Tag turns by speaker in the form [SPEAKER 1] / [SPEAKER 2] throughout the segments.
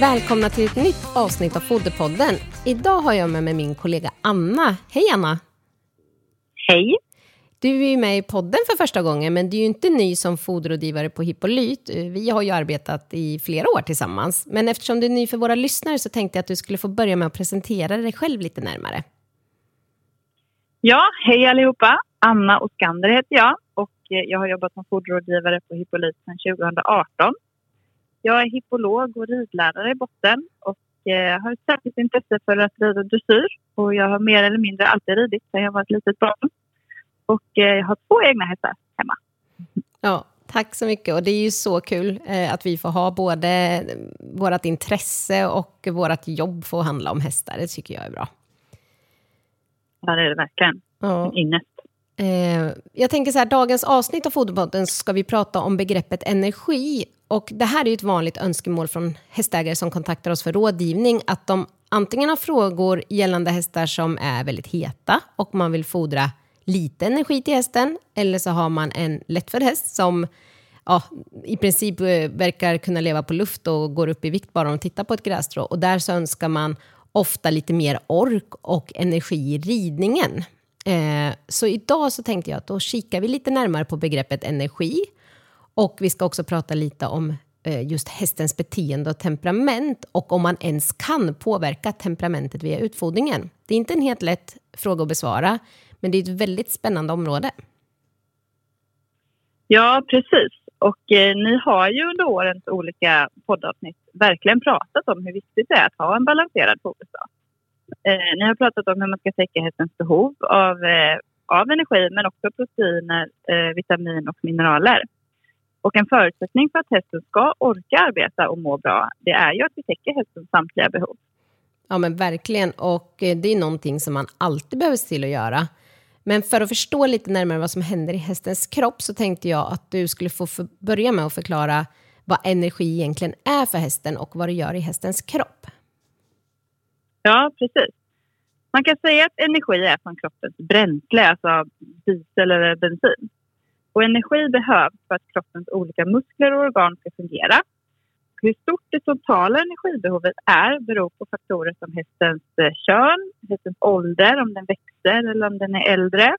[SPEAKER 1] Välkomna till ett nytt avsnitt av Foderpodden. Idag har jag med mig min kollega Anna. Hej Anna!
[SPEAKER 2] Hej.
[SPEAKER 1] Du är ju med i podden för första gången, men du är ju inte ny som foderrådgivare på Hippolyt. Vi har ju arbetat i flera år tillsammans. Men eftersom du är ny för våra lyssnare så tänkte jag att du skulle få börja med att presentera dig själv lite närmare.
[SPEAKER 2] Ja, hej allihopa. Anna Oskander heter jag och eh, jag har jobbat som foderrådgivare på Hippolyt sedan 2018. Jag är hippolog och ridlärare i botten och eh, har ett särskilt intresse för att rida dressyr. Och jag har mer eller mindre alltid ridit sedan jag var ett litet barn. Och eh, jag har två egna hästar hemma.
[SPEAKER 1] Ja, tack så mycket. Och det är ju så kul eh, att vi får ha både vårt intresse och vårt jobb får handla om hästar. Det tycker jag är bra.
[SPEAKER 2] Ja, det är det verkligen.
[SPEAKER 1] Ja.
[SPEAKER 2] Innest.
[SPEAKER 1] Eh, jag tänker så här, dagens avsnitt av Foderpodden ska vi prata om begreppet energi. Och det här är ju ett vanligt önskemål från hästägare som kontaktar oss för rådgivning, att de antingen har frågor gällande hästar som är väldigt heta och man vill fodra lite energi till hästen, eller så har man en lättfödd häst som ja, i princip eh, verkar kunna leva på luft och går upp i vikt bara om de tittar på ett grässtrå. Och där så önskar man ofta lite mer ork och energi i ridningen. Eh, så idag så tänkte jag att då kikar vi lite närmare på begreppet energi. Och vi ska också prata lite om eh, just hästens beteende och temperament och om man ens kan påverka temperamentet via utfodringen. Det är inte en helt lätt fråga att besvara, men det är ett väldigt spännande område.
[SPEAKER 2] Ja, precis. Och eh, ni har ju under årens olika poddavsnitt verkligen pratat om hur viktigt det är att ha en balanserad foderstat. Eh, ni har pratat om hur man ska täcka hästens behov av, eh, av energi men också proteiner, eh, vitamin och mineraler. Och en förutsättning för att hästen ska orka arbeta och må bra det är ju att vi täcker hästens samtliga behov.
[SPEAKER 1] Ja, men verkligen. Och eh, det är någonting som man alltid behöver se till att göra. Men för att förstå lite närmare vad som händer i hästens kropp så tänkte jag att du skulle få för börja med att förklara vad energi egentligen är för hästen och vad det gör i hästens kropp.
[SPEAKER 2] Ja, precis. Man kan säga att energi är från kroppens bränsle, alltså diesel eller bensin. Och energi behövs för att kroppens olika muskler och organ ska fungera. Hur stort det totala energibehovet är beror på faktorer som hästens eh, kön, hästens ålder, om den växer eller om den är äldre,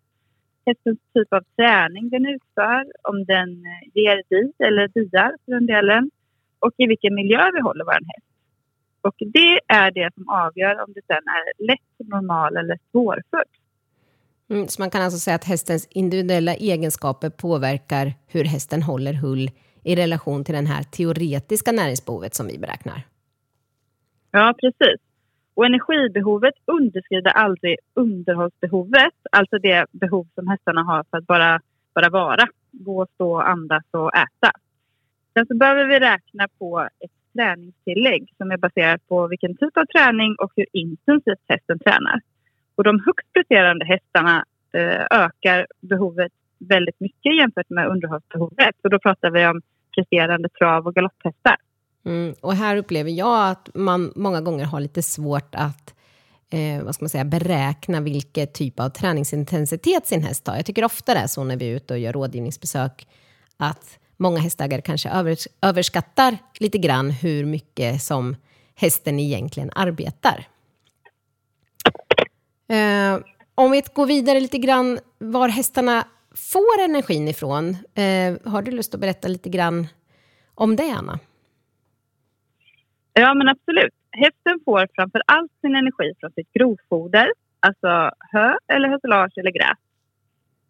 [SPEAKER 2] hästens typ av träning den utför, om den eh, ger di eller diar för den delen och i vilken miljö vi håller vår häst. Och det är det som avgör om det sen är lätt, normal eller svårfödd.
[SPEAKER 1] Mm, så man kan alltså säga att hästens individuella egenskaper påverkar hur hästen håller hull i relation till det här teoretiska näringsbehovet som vi beräknar.
[SPEAKER 2] Ja, precis. Och energibehovet underskrider aldrig underhållsbehovet, alltså det behov som hästarna har för att bara, bara vara, gå, stå, andas och äta. Sen så behöver vi räkna på ett träningstillägg som är baserat på vilken typ av träning och hur intensivt hästen tränar. Och de högst presterande hästarna eh, ökar behovet väldigt mycket jämfört med underhållsbehovet. Och då pratar vi om presterande trav och galopphästar.
[SPEAKER 1] Mm, och här upplever jag att man många gånger har lite svårt att eh, vad ska man säga, beräkna vilken typ av träningsintensitet sin häst har. Jag tycker ofta det är så när vi är ute och gör rådgivningsbesök, att många hästägare kanske övers överskattar lite grann hur mycket som hästen egentligen arbetar. Eh, om vi går vidare lite grann var hästarna får energin ifrån. Eh, har du lust att berätta lite grann om det, Anna?
[SPEAKER 2] Ja, men absolut. Hästen får framför allt sin energi från sitt grovfoder, alltså hö eller hösilage eller gräs.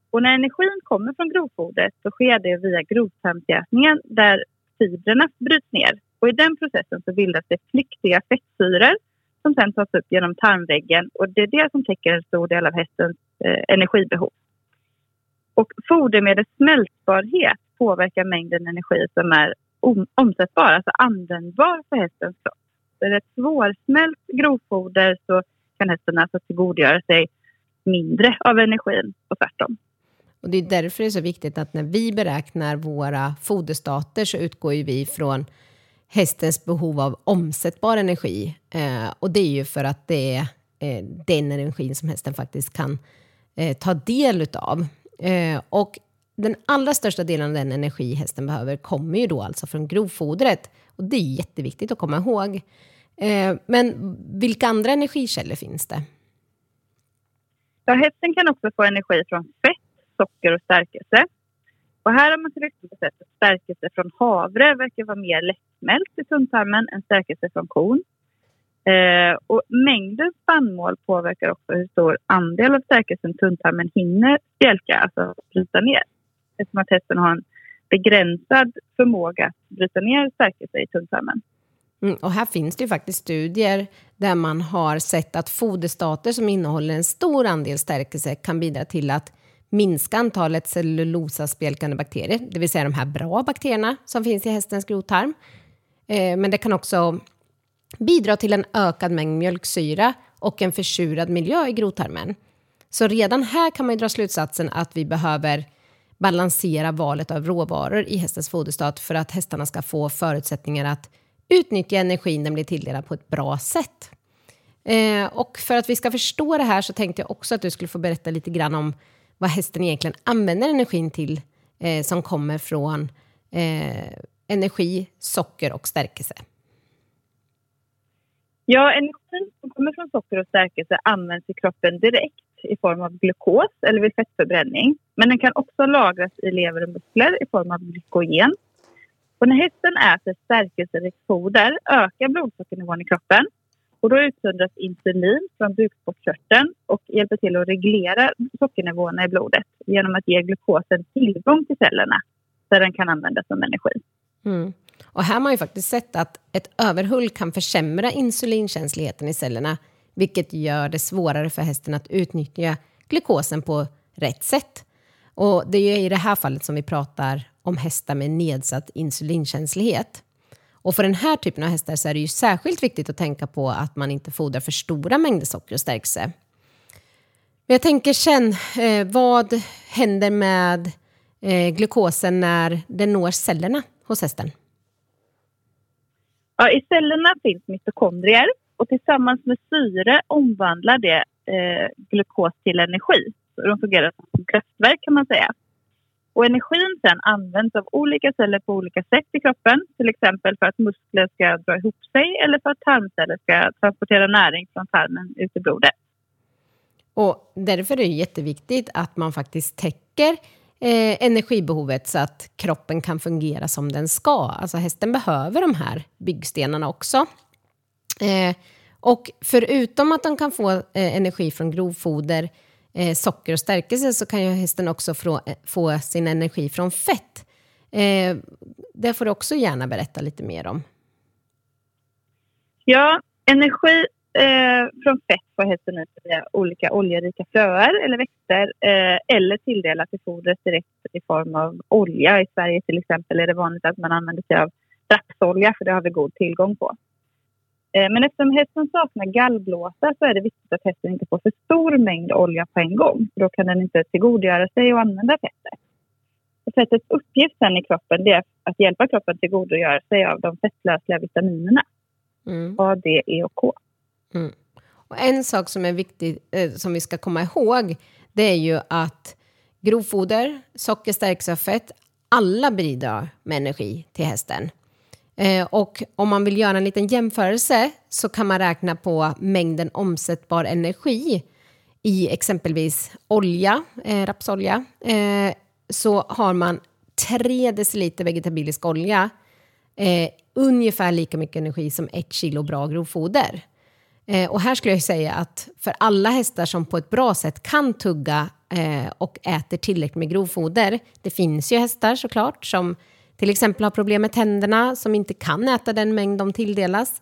[SPEAKER 2] Och när energin kommer från grovfodret så sker det via grovtarmsätningen där fibrerna bryts ner. Och i den processen så bildas det flyktiga fettsyror som sen tas upp genom tarmväggen och det är det som täcker en stor del av hästens eh, energibehov. Och fodermedlets smältbarhet påverkar mängden energi som är om, omsättbar, alltså användbar för hästens kropp. Är det ett svårsmält grovfoder så kan hästen alltså tillgodogöra sig mindre av energin och tvärtom.
[SPEAKER 1] Och det är därför det är så viktigt att när vi beräknar våra foderstater så utgår ju vi från hästens behov av omsättbar energi. Eh, och det är ju för att det är eh, den energin som hästen faktiskt kan eh, ta del utav. Eh, och den allra största delen av den energi hästen behöver kommer ju då alltså från grovfodret. Och det är jätteviktigt att komma ihåg. Eh, men vilka andra energikällor finns det?
[SPEAKER 2] Ja, hästen kan också få energi från fett, socker och stärkelse. Och här har man till exempel sett att stärkelse från havre verkar vara mer lättsmält i tunntarmen än stärkelse från kon. Eh, och mängden spannmål påverkar också hur stor andel av stärkelsen tunntarmen hinner spjälka, alltså bryta ner. Eftersom att hästen har en begränsad förmåga att bryta ner stärkelse i tunntarmen.
[SPEAKER 1] Mm, och här finns det ju faktiskt studier där man har sett att foderstater som innehåller en stor andel stärkelse kan bidra till att minska antalet cellulosaspjälkande bakterier, det vill säga de här bra bakterierna som finns i hästens grovtarm. Eh, men det kan också bidra till en ökad mängd mjölksyra och en försurad miljö i grovtarmen. Så redan här kan man dra slutsatsen att vi behöver balansera valet av råvaror i hästens foderstat för att hästarna ska få förutsättningar att utnyttja energin den blir tilldelad på ett bra sätt. Eh, och för att vi ska förstå det här så tänkte jag också att du skulle få berätta lite grann om vad hästen egentligen använder energin till eh, som kommer från eh, energi, socker och stärkelse.
[SPEAKER 2] Ja, energin som kommer från socker och stärkelse används i kroppen direkt i form av glukos eller vid fettförbränning. Men den kan också lagras i lever och muskler i form av glykogen. Och när hästen äter stärkelserikt foder ökar blodsockernivån i kroppen och då utsöndras insulin från bukspottkörteln och hjälper till att reglera sockernivåerna i blodet genom att ge glukosen tillgång till cellerna där den kan användas som energi.
[SPEAKER 1] Mm. Och här har man ju faktiskt sett att ett överhull kan försämra insulinkänsligheten i cellerna vilket gör det svårare för hästen att utnyttja glukosen på rätt sätt. Och det är i det här fallet som vi pratar om hästar med nedsatt insulinkänslighet. Och för den här typen av hästar så är det ju särskilt viktigt att tänka på att man inte fodrar för stora mängder socker och stärkelse. Men jag tänker sen, eh, vad händer med eh, glukosen när den når cellerna hos hästen?
[SPEAKER 2] Ja, I cellerna finns mitokondrier och tillsammans med syre omvandlar det eh, glukos till energi. Så de fungerar som kraftverk kan man säga. Och energin sen används av olika celler på olika sätt i kroppen. Till exempel för att muskler ska dra ihop sig eller för att tarmceller ska transportera näring från tarmen ut i blodet.
[SPEAKER 1] Och därför är det jätteviktigt att man faktiskt täcker eh, energibehovet så att kroppen kan fungera som den ska. Alltså hästen behöver de här byggstenarna också. Eh, och förutom att de kan få eh, energi från grovfoder eh, socker och stärkelse så kan ju hästen också få, eh, få sin energi från fett. Eh, det får du också gärna berätta lite mer om.
[SPEAKER 2] Ja, energi eh, från fett får hästen ut via olika oljerika fröer eller växter eh, eller tilldelat i fodret direkt i form av olja. I Sverige till exempel är det vanligt att man använder sig av rapsolja för det har vi god tillgång på. Eh, men eftersom hästen saknar gallblåsa så är det viktigt att hästen inte får för stor mängd olja på en gång. Då kan den inte tillgodogöra sig och använda fettet. Fettets uppgift sen i kroppen är att hjälpa kroppen tillgodogöra sig av de fettlösliga vitaminerna. Mm. A, D, E och K.
[SPEAKER 1] Mm. Och en sak som är viktig, eh, som vi ska komma ihåg, det är ju att grovfoder, socker, stärkelse och fett, alla bidrar med energi till hästen. Eh, och om man vill göra en liten jämförelse så kan man räkna på mängden omsättbar energi i exempelvis olja, eh, rapsolja. Eh, så har man 3 deciliter vegetabilisk olja eh, ungefär lika mycket energi som ett kilo bra grovfoder. Eh, och här skulle jag säga att för alla hästar som på ett bra sätt kan tugga eh, och äter tillräckligt med grovfoder, det finns ju hästar såklart som till exempel har problem med tänderna, som inte kan äta den mängd de tilldelas.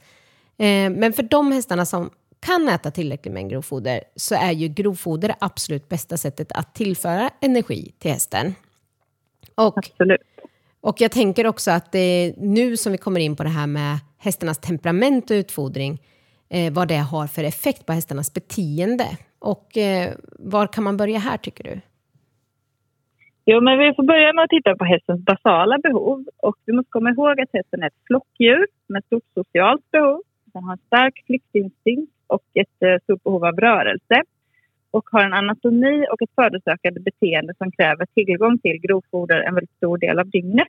[SPEAKER 1] Eh, men för de hästarna som kan äta tillräcklig mängd grovfoder så är ju grovfoder det absolut bästa sättet att tillföra energi till hästen. Och,
[SPEAKER 2] Absolut.
[SPEAKER 1] och jag tänker också att det är nu som vi kommer in på det här med hästarnas temperament och utfodring, eh, vad det har för effekt på hästarnas beteende. Och eh, var kan man börja här tycker du?
[SPEAKER 2] Jo, men vi får börja med att titta på hästens basala behov. Och vi måste komma ihåg att hästen är ett flockdjur med stort socialt behov. Den har en stark flyktinstinkt och ett eh, stort behov av rörelse och har en anatomi och ett födosökande beteende som kräver tillgång till grovfoder en väldigt stor del av dygnet.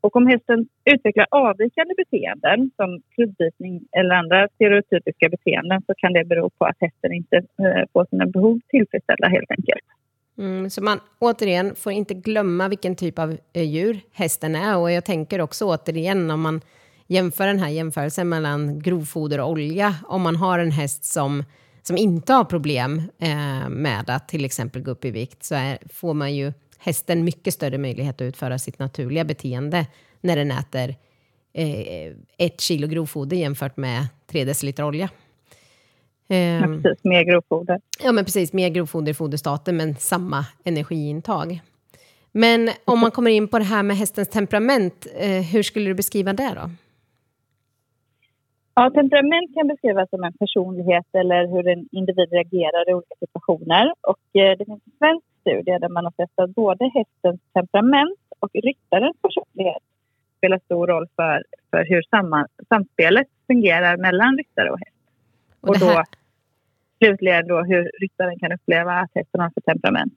[SPEAKER 2] Och om hästen utvecklar avvikande beteenden som klubbitning eller andra stereotypiska beteenden så kan det bero på att hästen inte eh, får sina behov tillfredsställda helt enkelt.
[SPEAKER 1] Mm, så man återigen får inte glömma vilken typ av eh, djur hästen är. Och jag tänker också återigen om man jämför den här jämförelsen mellan grovfoder och olja. Om man har en häst som, som inte har problem eh, med att till exempel gå upp i vikt så är, får man ju hästen mycket större möjlighet att utföra sitt naturliga beteende när den äter eh, ett kilo grovfoder jämfört med tre deciliter olja.
[SPEAKER 2] Ja,
[SPEAKER 1] Ehm,
[SPEAKER 2] precis, mer grovfoder.
[SPEAKER 1] Ja, men precis. Mer grovfoder i foderstaten, men samma energiintag. Men om man kommer in på det här med hästens temperament, eh, hur skulle du beskriva det då?
[SPEAKER 2] Ja, temperament kan beskrivas som en personlighet eller hur en individ reagerar i olika situationer. Och, eh, det finns en svensk studie där man har sett att både hästens temperament och ryttarens personlighet spelar stor roll för, för hur samma, samspelet fungerar mellan ryttare och häst.
[SPEAKER 1] Och
[SPEAKER 2] Och, då slutligen då hur ryttaren kan uppleva att hästen har för temperament.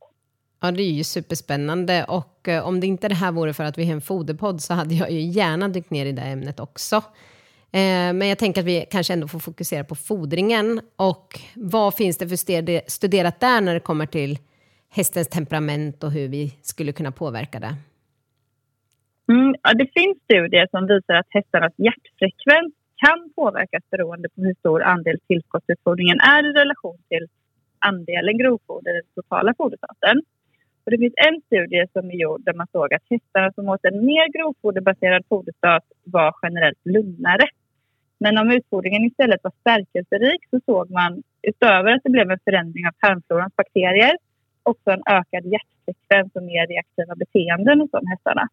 [SPEAKER 1] Ja, det är ju superspännande. Och eh, om det inte det här vore för att vi är en foderpodd så hade jag ju gärna dykt ner i det ämnet också. Eh, men jag tänker att vi kanske ändå får fokusera på fodringen. Och vad finns det för studerat där när det kommer till hästens temperament och hur vi skulle kunna påverka det?
[SPEAKER 2] Mm, ja, det finns studier som visar att hästarnas hjärtfrekvens kan påverkas beroende på hur stor andel tillskottsutfodringen är i relation till andelen grovfoder i den totala foderstaten. Och det finns en studie som är gjord där man såg att hästarna som åt en mer grovfoderbaserad foderstat var generellt lugnare. Men om utfodringen istället var stärkelserik så såg man utöver att det blev en förändring av tarmflorans bakterier också en ökad hjärtfrekvens och mer reaktiva beteenden hos de hästarna.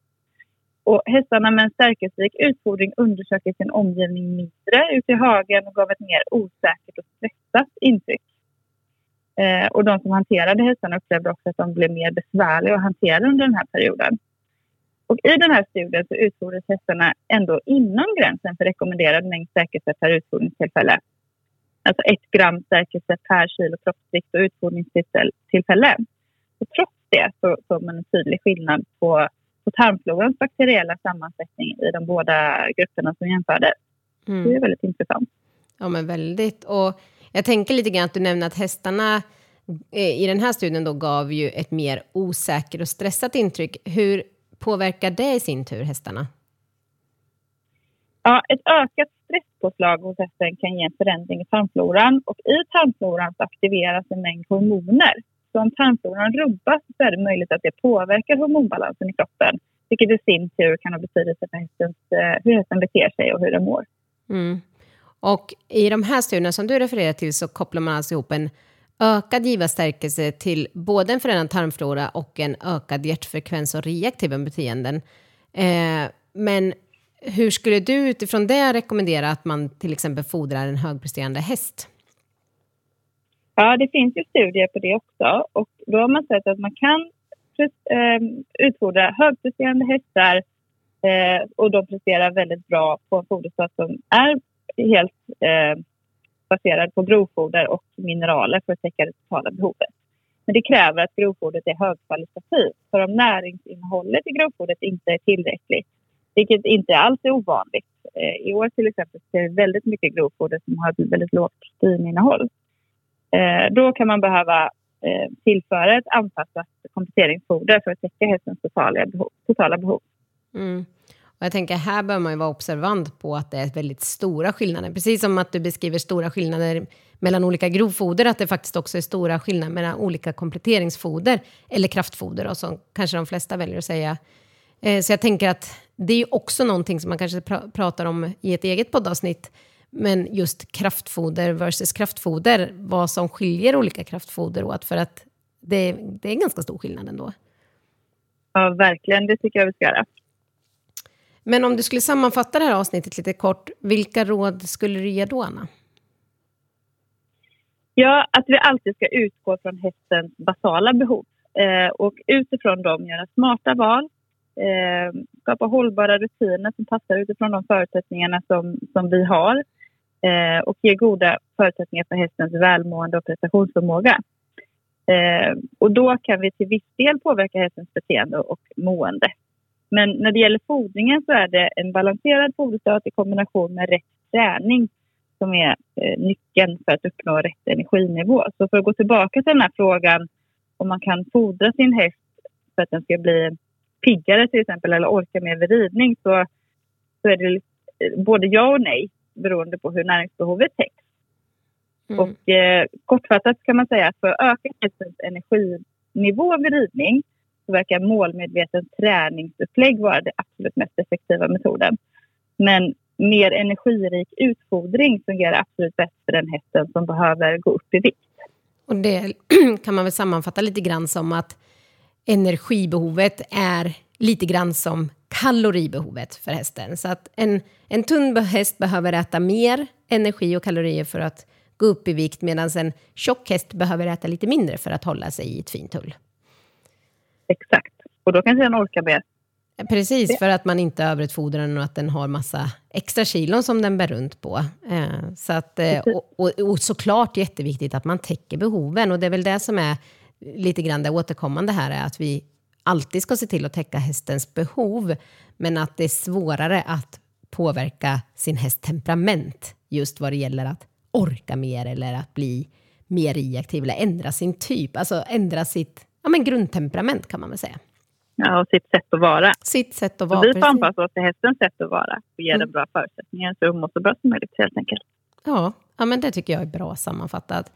[SPEAKER 2] Och hästarna med en stärkelserik utfodring undersöker sin omgivning mindre ute i hagen och gav ett mer osäkert och stressat intryck. Eh, och de som hanterade hästarna upplevde också att de blev mer besvärliga att hantera under den här perioden. Och I den här studien så utfordrades hästarna ändå inom gränsen för rekommenderad mängd stärkelse per utfodringstillfälle. Alltså ett gram stärkelse per kilo kroppsvikt och utfodringstillfälle. Och trots det så såg man en tydlig skillnad på, på tarmflorans bakteriella sammansättning i de båda grupperna som jämfördes.
[SPEAKER 1] Mm.
[SPEAKER 2] Det är väldigt intressant.
[SPEAKER 1] Ja, men väldigt. Och jag tänker lite grann att du nämner att hästarna eh, i den här studien då gav ju ett mer osäkert och stressat intryck. Hur påverkar det i sin tur hästarna?
[SPEAKER 2] Ja, ett ökat stresspåslag hos hästen kan ge en förändring i tarmfloran och i tarmfloran aktiveras en mängd hormoner. Så om tarmfloran rubbas så är det möjligt att det påverkar hormonbalansen i kroppen vilket i sin tur kan ha betydelse för hästens, eh, hur hästen beter sig och hur den mår.
[SPEAKER 1] Mm. Och i de här studierna som du refererar till så kopplar man alltså ihop en ökad givarstärkelse till både en förändrad tarmflora och en ökad hjärtfrekvens och reaktiva beteenden. Eh, men hur skulle du utifrån det rekommendera att man till exempel fodrar en högpresterande häst?
[SPEAKER 2] Ja, det finns ju studier på det också och då har man sett att man kan ehm, utfodra högpresterande hästar eh, och de presterar väldigt bra på en foderstat som är helt eh, baserad på grovfoder och mineraler för att täcka det totala behovet. Men det kräver att grovfodret är högkvalitativt. För om näringsinnehållet i grovfodret inte är tillräckligt, vilket inte alls är ovanligt. Eh, I år till exempel ser vi väldigt mycket grovfoder som har ett väldigt lågt proteininnehåll. Eh, då kan man behöva eh, tillföra ett anpassat kompletteringsfoder för att täcka hästens totala behov. Totala behov.
[SPEAKER 1] Mm. Och jag tänker här bör man ju vara observant på att det är väldigt stora skillnader. Precis som att du beskriver stora skillnader mellan olika grovfoder, att det faktiskt också är stora skillnader mellan olika kompletteringsfoder eller kraftfoder, och som kanske de flesta väljer att säga. Så jag tänker att det är ju också någonting som man kanske pr pratar om i ett eget poddavsnitt, men just kraftfoder versus kraftfoder, vad som skiljer olika kraftfoder åt, för att det, det är ganska stor skillnad ändå.
[SPEAKER 2] Ja, verkligen. Det tycker jag vi ska göra.
[SPEAKER 1] Men om du skulle sammanfatta det här avsnittet lite kort, vilka råd skulle du ge då, Anna?
[SPEAKER 2] Ja, att vi alltid ska utgå från hästens basala behov. Eh, och utifrån dem göra smarta val, eh, skapa hållbara rutiner som passar utifrån de förutsättningarna som, som vi har eh, och ge goda förutsättningar för hästens välmående och prestationsförmåga. Eh, och då kan vi till viss del påverka hästens beteende och mående. Men när det gäller fodringen så är det en balanserad foderstat i kombination med rätt träning som är eh, nyckeln för att uppnå rätt energinivå. Så för att gå tillbaka till den här frågan om man kan fodra sin häst för att den ska bli piggare till exempel eller orka mer vid ridning så, så är det eh, både ja och nej beroende på hur näringsbehovet täcks.
[SPEAKER 1] Mm.
[SPEAKER 2] Och eh, kortfattat kan man säga att för att öka hästens energinivå vid ridning så verkar målmedveten träningsupplägg vara den absolut mest effektiva metoden. Men mer energirik utfodring fungerar absolut bäst för den hästen som behöver gå upp i vikt.
[SPEAKER 1] Och det kan man väl sammanfatta lite grann som att energibehovet är lite grann som kaloribehovet för hästen. Så att en, en tunn häst behöver äta mer energi och kalorier för att gå upp i vikt medan en tjock häst behöver äta lite mindre för att hålla sig i ett fint hull.
[SPEAKER 2] Exakt. Och då kanske den orkar mer.
[SPEAKER 1] Precis, för att man inte överutfodrar den och att den har massa extra kilon som den bär runt på. Eh, så att, eh, och, och, och såklart jätteviktigt att man täcker behoven. Och det är väl det som är lite grann det återkommande här, är att vi alltid ska se till att täcka hästens behov, men att det är svårare att påverka sin hästs temperament just vad det gäller att orka mer eller att bli mer reaktiv eller ändra sin typ, alltså ändra sitt ja, men grundtemperament kan man väl säga.
[SPEAKER 2] Ja, och sitt sätt att vara.
[SPEAKER 1] Sitt sätt att vara.
[SPEAKER 2] vi får
[SPEAKER 1] precis.
[SPEAKER 2] anpassa oss till hästens sätt att vara och ge
[SPEAKER 1] Mm.
[SPEAKER 2] den bra förutsättningar så hon mår så bra som möjligt helt enkelt.
[SPEAKER 1] Ja, ja, men det tycker jag är bra sammanfattat.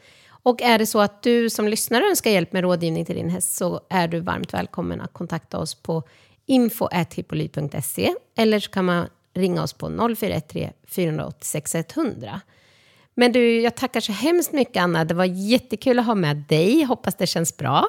[SPEAKER 1] Och är det så att du som lyssnare önskar hjälp med rådgivning till din häst så är du varmt välkommen att kontakta oss på info.hippolyt.se eller så kan man ringa oss på 0413 486 100. Men du, jag tackar så hemskt mycket Anna. Det var jättekul att ha med dig. Hoppas det känns bra.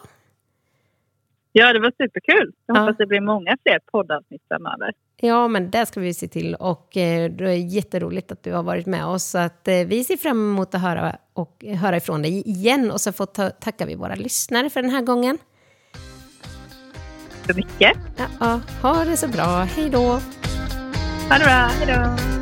[SPEAKER 2] Ja, det var superkul. Jag
[SPEAKER 1] Ja.
[SPEAKER 2] hoppas det blir många fler poddavsnitt framöver.
[SPEAKER 1] Ja, men det ska vi se till. Och eh, det är jätteroligt att du har varit med oss. Så att, eh, vi ser fram emot att höra, och, höra ifrån dig igen. Och så får ta, tackar vi våra lyssnare för den här gången.
[SPEAKER 2] Så mycket.
[SPEAKER 1] Ja, ja, ha det så bra. Hej då!
[SPEAKER 2] Ha det bra. Hej då.